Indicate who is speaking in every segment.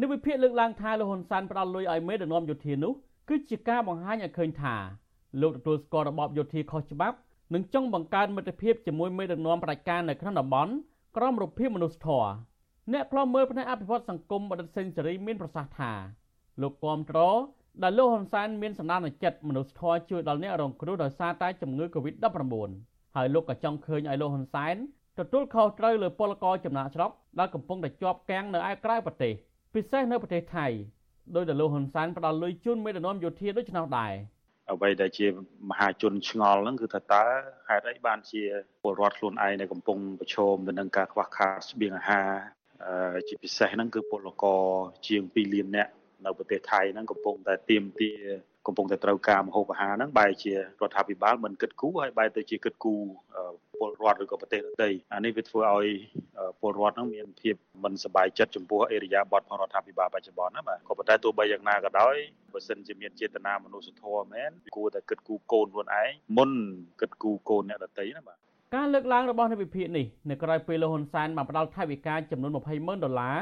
Speaker 1: និវិភាកលើកឡើងថាលោកហ៊ុនសែនផ្ដល់លុយឲ្យមេដឹកនាំយោធានោះគឺជាការបង្ហាញឲ្យឃើញថាលោកទទួលស្គាល់របបយោធាខុសច្បាប់និងចង់បង្កើនមិត្តភាពជាមួយមេដឹកនាំប្រជាការនៅក្នុងតំបន់ក្រមរូបភាពមនុស្សធម៌អ្នកខ្លំមើលផ្នែកអភិវឌ្ឍសង្គមបដិសេនសេរីមានប្រសាសន៍ថាលោកគាំទ្រដែលលោកហ៊ុនសែនមានសម្ដានចិត្តមនុស្សធម៌ជួយដល់អ្នករងគ្រោះដោយសារតែជំងឺ Covid-19 ហើយលោកក៏ចង់ឃើញឲ្យលោកហ៊ុនសែនទទួលខុសត្រូវលើពលករចំណាក់ស្រុកដែលកំពុងតែជាប់គាំងនៅឯក្រៅប្រទេស ពិសេសនៅប្រទេសថៃដោយដែលលោកហ៊ុនសែនផ្ដល់លុយជូនមេដឹកនាំយោធាដូចនោះដែរ
Speaker 2: អ្វីដែលជាមហាជនឆ្ងល់ហ្នឹងគឺថាតើហេតុអីបានជាពលរដ្ឋខ្លួនឯងនៅកំពុងប្រឈមទៅនឹងការខ្វះខាតស្បៀងអាហារជាពិសេសហ្នឹងគឺពលករជាង2លាននាក់នៅប្រទេសថៃហ្នឹងកំពុងតែទៀមទាកំពុងតែត្រូវការមហូបអាហារហ្នឹងបែរជារដ្ឋាភិបាលមិនគិតគូរហើយបែរទៅជាគិតគូរ ពលរដ្ឋឬក៏ប្រទេសដទៃអានេះវាធ្វើឲ្យពលរដ្ឋហ្នឹងមានភាពមិនសប្បាយចិត្តចំពោះអេរយាប័តរបស់រដ្ឋាភិបាលបច្ចុប្បន្នណាបាទក៏ប៉ុន្តែទោះបីយ៉ាងណាក៏ដោយបើសិនជាមានចេតនាមនុស្សធម៌មែនគួរតែគិតគូរកូនខ្លួនឯងមុនគិតគូរកូនអ្នកដទៃណាបាទ
Speaker 1: ការលើកឡើងរបស់នៃវិភាគនេះនៅក្រៅពេលលោកហ៊ុនសែនបានផ្ដល់ថវិកាចំនួន20ម៉ឺនដុល្លារ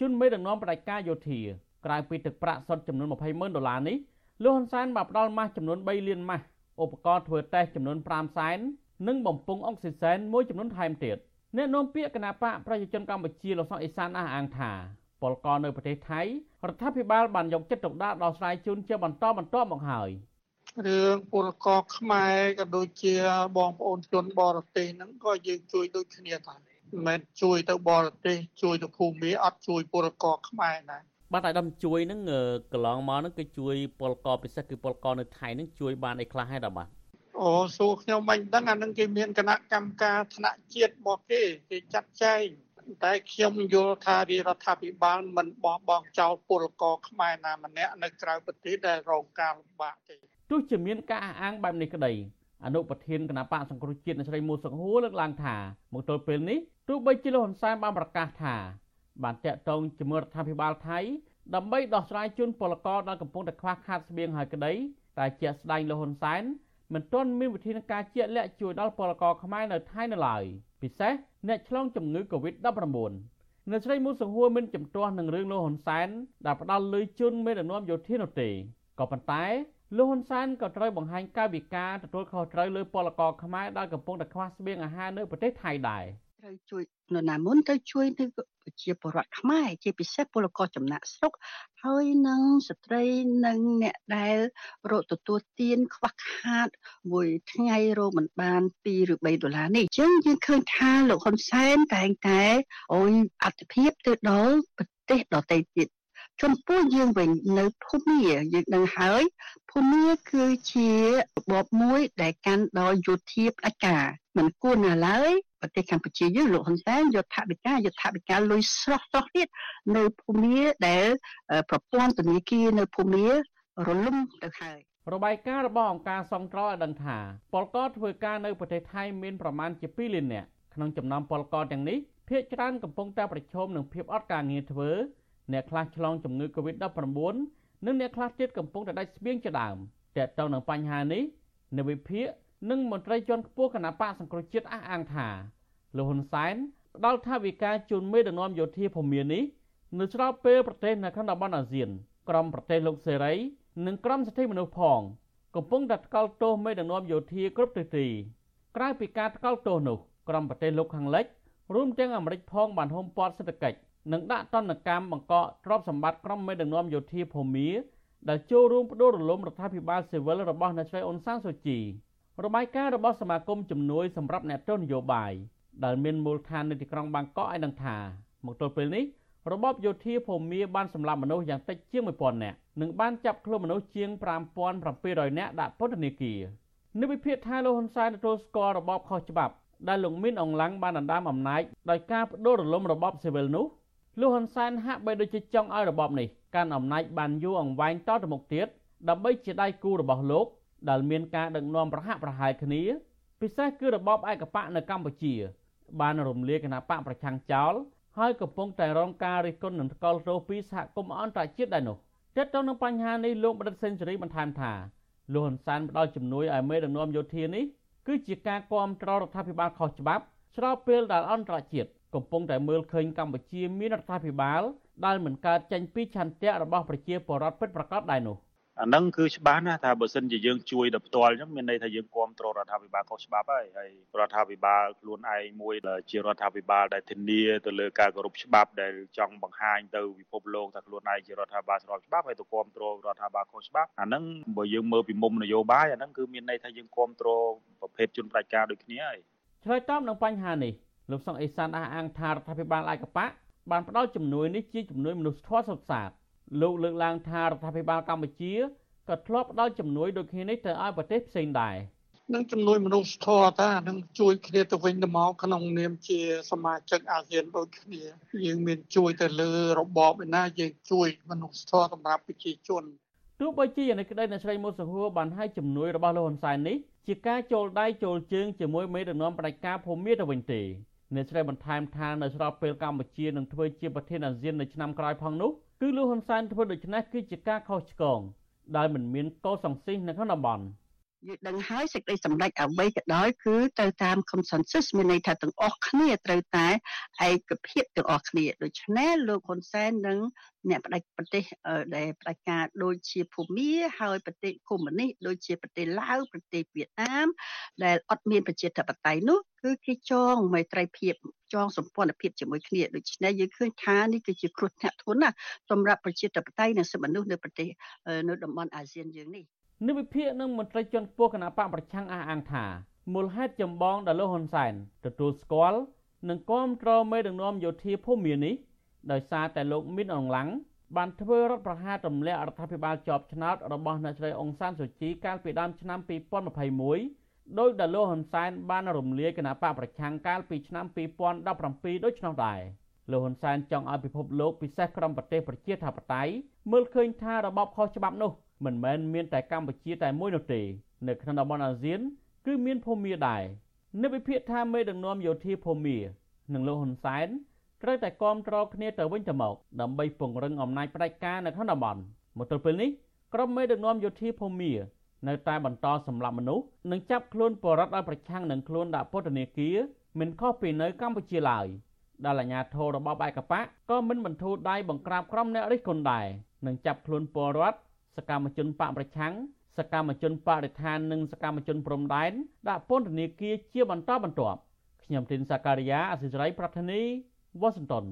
Speaker 1: ជូនមេដឹកនាំផ្ដាច់ការយោធាក្រៅពីទឹកប្រាក់សុទ្ធចំនួន20ម៉ឺនដុល្លារនេះលោកហ៊ុនសែនបានផ្ដល់ម៉ាស់ចំនួន3លានម៉ាស់ឧបករណ៍ធ្វើតេស្តចំនួន5សែន និងបំពង់អុកស៊ីសែនមួយចំនួនថែមទៀតអ្នកនាំពាក្យគណៈបកប្រជាជនកម្ពុជាលោកសុកអេសានអះអាងថាពលករនៅប្រទេសថៃរដ្ឋាភិបាលបានយកចិត្តទុកដាក់ដល់ស្រ័យជូនជាបន្តបន្ទាប់មកហើយ
Speaker 3: រឿងពលករខ្មែរក៏ដូចជាបងប្អូនជនបរទេសហ្នឹងក៏យើងជួយដូចគ្នាដែរមិនមែនជួយទៅបរទេសជួយទៅភូមិអត់ជួយពលករខ្មែរដែរ
Speaker 1: បាទអាដាមជួយហ្នឹងកន្លងមកហ្នឹងគឺជួយពលករពិសេសគឺពលករនៅថៃហ្នឹងជួយបានអីខ្លះហើយតាបាទ
Speaker 3: អូសួរខ្ញុំមិនដឹងអានឹងគេមានគណៈកម្មការថ្នាក់ជាតិរបស់គេគេចាត់ចែងតែខ្ញុំយល់ថារដ្ឋាភិបាលមិនបោះបង់ចោលពលករខ្មែរណាម្នាក់នៅក្រៅប្រទេសដែលរងការលំបាកទេ
Speaker 1: ទោះជាមានការអះអាងបែបនេះក្តីអនុប្រធានគណៈបកសង្គ្រោះជាតិអ្នកស្រីមូសុខហួរលើកឡើងថាមកទល់ពេលនេះទោះបីជាលោកហ៊ុនសែនបានប្រកាសថាបានតាក់ទងជាមួយរដ្ឋាភិបាលថៃដើម្បីដោះស្រាយជូនពលករដែលកំពុងតែខ្វះខាតស្បៀងហើយក្តីតែជាក់ស្ដែងលោកហ៊ុនសែន មិនទាន់មានវិធានការជាក់លាក់ជួយដល់ពលករខ្មែរនៅថៃនៅឡើយពិសេសអ្នកឆ្លងជំងឺ Covid-19 នៅស្រីមូសង្ហួរមានចំទាស់នឹងរឿងលោកហ៊ុនសែនដែលផ្ដាល់លុយជូនមេដឹកនាំយោធានោះទេក៏ប៉ុន្តែលោកហ៊ុនសែនក៏ត្រូវបង្ហាញកាយវិការទទួលខុសត្រូវលើពលករខ្មែរដែលកំពុងតែខ្វះស្បៀងអាហារនៅប្រទេសថៃដែរ
Speaker 4: ត្រូវជួយនរណាមុនត្រូវជួយនៅប្រជាពលរដ្ឋខ្មែរជាពិសេសពលករចំណាក់ស្រុកហើយនឹងស្ត្រីនិងអ្នកដែលរកទទួលទានខ្វះខាតមួយថ្ងៃរកមិនបាន2ឬ3ដុល្លារនេះអញ្ចឹងយើងឃើញថាលោកហ៊ុនសែនតែងតែអូនអត្ថភាពទៅដល់ប្រទេសដទៃទៀតចំពោះយើងវិញនៅភូមាយើងដឹងហើយភូមាគឺជារបបមួយដែលកាន់ដោយយោធាផ្ដាច់ការមិនគួរណាឡើយ ប្រទេសកម្ពុជាយើងលោកហ៊ុនសែនយកថវិកាយកថវិកាលុយស្រស់ស្រស់ទៀតនៅភូមាដែល ប្រព័ន្ធធនាគារនៅភូមារលំទៅហើយ
Speaker 1: របាយការណ៍របស់អង្គការសង្គ្រោះឲ្យដឹងថាពលករធ្វើការនៅប្រទេសថៃមានប្រមាណជា2លាននាក់ក្នុងចំណោមពលករទាំងនេះភាគច្រើនកំពុងតែប្រឈមនឹងភាពអត់ការងារធ្វើអ្នកខ្លះឆ្លងជំងឺ Covid-19 និងអ្នកខ្លះទៀតកំពុងតែដាច់ស្បៀងជាដើមតើតើនឹងបញ្ហានេះនៅវិភាគនិងមន្ត្រីជាន់ខ្ពស់គណៈបកសង្គ្រោះជាតិអះអាងថា លោកហ៊ុនសែនផ្ដល់ថាវិការជូនមេដឹកនាំយោធាភូមិនេះនៅស្របពេលប្រទេសនៅក្នុងតំបន់អាស៊ានក្រុមប្រទេសលោកសេរីនិងក្រុមសិទ្ធិមនុស្សផងកំពុងតែថ្កោលទោសមេដឹកនាំយោធាគ្រប់ទិសទីក្រៅពីការថ្កោលទោសនោះក្រុមប្រទេសលោកខាងលិចរួមទាំងអាមេរិកផងបានហុំព័ទ្ធសេដ្ឋកិច្ចនិងដាក់ទណ្ឌកម្មបង្កកទ្រព្យសម្បត្តិក្រុមមេដឹកនាំយោធាភូមិដែលចូលរួមបដូររលំរដ្ឋាភិបាលស៊ីវិលរបស់អ្នកស្រីអ៊ុនសានសូជីរបាយការណ៍របស់សមាគមជំនួយសម្រាប់អ្នកទោសនយោបាយ ដែលមានមូលដ្ឋាននៅទីក្រុងបាងកកឲ្យដឹងថាមកទល់ពេលនេះរបបយោធាភូមិបានសម្លាប់មនុស្សយ៉ាងតិចជាង1000នាក់និងបានចាប់ខ្លួនមនុស្សជាង5700នាក់ដាក់ពន្ធនាគារនៅវិភាគថាលោកហ៊ុនសែនទទួលស្គាល់របបខុសច្បាប់ដែលលោកមីនអងឡាំងបានដណ្ដើមអំណាចដោយការបដូររលំរបបស៊ីវិលនោះលោកហ៊ុនសែនហាក់បីដូចជាចង់ឲ្យរបបនេះកាន់អំណាចបានយូរអង្វែងតទៅមុខទៀតដើម្បីជាដៃគូរបស់លោកដែលមានការដឹកនាំប្រហាក់ប្រហែលគ្នាពិសេសគឺរបបឯកបកនៅកម្ពុជា បានរំលាយគណៈបកប្រឆាំងចោលហើយកំពុងតែរងការរិះគន់និងថ្កោលទោសពីសហគមន៍អន្តរជាតិដែរនោះទាក់ទងនឹងបញ្ហានេះលោកបណ្ឌិតសេនស៊ូរីបន្ថែមថាលោកហ៊ុនសែនផ្ដល់ជំនួយឲ្យមេដឹកនាំយោធានេះគឺជាការគាំទ្ររដ្ឋាភិបាលខុសច្បាប់ស្របពេលដែលអន្តរជាតិកំពុងតែមើលឃើញកម្ពុជាមានរដ្ឋាភិបាលដែលមិនកើតចេញពីឆន្ទៈរបស់ប្រជាពលរដ្ឋពិតប្រាកដដែរនោះ
Speaker 2: អាហ្នឹងគឺច្បាស់ណាស់ថាបើសិនជាយើងជួយដល់ផ្ទាល់អញ្ចឹងមានន័យថាយើងគ្រប់គ្រងរដ្ឋាភិបាលខុសច្បាប់ហើយហើយរដ្ឋាភិបាលខ្លួនឯងមួយជារដ្ឋាភិបាលដែលធានាទៅលើការគោរពច្បាប់ដែលចង់បង្ហាញទៅពិភពលោកថាខ្លួនឯងជារដ្ឋាភិបាលស្របច្បាប់ហើយទៅគ្រប់គ្រងរដ្ឋាភិបាលខុសច្បាប់អាហ្នឹងបើយើងមើលពីមុំនយោបាយអាហ្នឹងគឺមានន័យថាយើងគ្រប់គ្រងប្រភេទជនផ្ដាច់ការដូចគ្នាហើយ
Speaker 1: ឆ្លើយតបនឹងបញ្ហានេះលោកសុងអេសានអះអាងថារដ្ឋាភិបាលឯកបកបានផ្ដល់ជំនួយនេះជាជំនួយមនុស្សធម៌សុទ្ធសាធ លោកលើកឡើងថារដ្ឋាភិបាលកម្ពុជាក៏ធ្លាប់ផ្ដល់ជំនួយដូចគ្នានេះទៅឲ្យប្រទេសផ្សេងដែរ
Speaker 3: នឹងជំនួយមនុស្សធម៌តានឹងជួយគ្នាទៅវិញទៅមកក្នុងនាមជាសមាជិកអាស៊ានដូចគ្នាយើងមានជួយទៅលើរបបឯណាយើងជួយមនុស្សធម៌សម្រាប់ប្រជាជន
Speaker 1: ទោះបីជាយ៉ាងនេះក្តីអ្នកស្រីមុតសហួរបានឲ្យជំនួយរបស់លោកហ៊ុនសែននេះជាការចូលដៃចូលជើងជាមួយមេដឹកនាំផ្ដាច់ការភូមិទៅវិញទេអ្នកស្រីបន្ថែមថានៅស្របពេលកម្ពុជានឹងធ្វើជាប្រធានអាស៊ាននៅឆ្នាំក្រោយផងនោះ គឺលោកហ៊ុនសែនធ្វើដូច្នេះគឺជាការខុសឆ្គងដែលមិនមានកោសង្ស៊ីសនៅក្នុងតំបន់
Speaker 4: យើងដឹងហើយសេចក្តីសម្រេចអ្វីក៏ដោយគឺទៅតាម consensus មានន័យថាទាំងអស់គ្នាត្រូវតែឯកភាពទាំងអស់គ្នាដូច្នេះលោកហ៊ុនសែននឹងអ្នកផ្ដាច់ប្រទេសដែលផ្ដាច់ការដូចជាភូមាហើយប្រទេសកុម្មុយនីសដូចជាប្រទេសឡាវប្រទេសវៀតណាមដែលអត់មានប្រជាធិបតេយ្យនោះគឺគេចងមេត្រីភាពចងសម្ព័ន្ធភាពជាមួយគ្នាដូច្នេះយើងឃើញថានេះគឺជាគ្រោះថ្នាក់ធ្ងន់ណាស់សម្រាប់ប្រជាធិបតេយ្យនិងសិទ្ធិមនុស្សនៅប្រទេសនៅតំបន់អាស៊ានយើងនេះ
Speaker 1: និវិភាកនិងមន្ត្រីជាន់ខ្ពស់គណៈបកប្រឆាំងអះអាងថាមូលហេតុចម្បងដែលលោកហ៊ុនសែនទទួលស្គាល់និងគាំទ្រមេដឹកនាំយោធាភូមិនេះដោយសារតែលោកមីនអងឡាំងបានធ្វើរដ្ឋប្រហារទម្លាក់រដ្ឋាភិបាលជាប់ឆ្នោតរបស់អ្នកស្រីអង្សានសុជីកាលពីដើមឆ្នាំ2021ដោយដែលលោកហ៊ុនសែនបានរំលាយគណៈបកប្រឆាំងកាលពីឆ្នាំ2017ដូចនោះដែរលោកហ៊ុនសែនចង់ឲ្យពិភពលោកពិសេសក្រុមប្រទេសប្រជាធិបតេយ្យមើលឃើញថារបបខុសច្បាប់នោះ មិនមែនមានតែកម្ពុជាតែមួយនោះទេ នៅក្នុងតំបន់អាស៊ាន គឺមានភូមាដែរនៅវិភាគថាមេដឹកនាំយោធាភូមានិងលោកហ៊ុនសែនត្រូវតែគ្រប់គ្រងគ្នាទៅវិញទៅមកដើម្បីពង្រឹងអំណាចផ្ដាច់ការនៅក្នុងតំបន់មកទល់ពេលនេះក្រុមមេដឹកនាំយោធាភូមានៅតែបន្តសម្លាប់មនុស្សនិងចាប់ខ្លួនបរិវត្តឲ្យប្រឆាំងនឹងខ្លួនដាក់ពន្ធនាគារមិនខុសពីនៅកម្ពុជាឡើយដែលអាជ្ញាធររបបឯកបកក៏មិនបន្ធូរដៃបង្ក្រាបក្រុមអ្នករិះគន់ដែរនិងចាប់ខ្លួនពលរដ្ឋ សកម្មជនបកប្រឆាំងសកម្មជនបរិស្ថាននិងសកម្មជនព្រំដែនដាក់ពន្ធនាគារជាបន្តបន្ទាប់ខ្ញុំទីនសាការីយ៉ាអសិរ័យប្រធានីវ៉ាស៊ីនតោន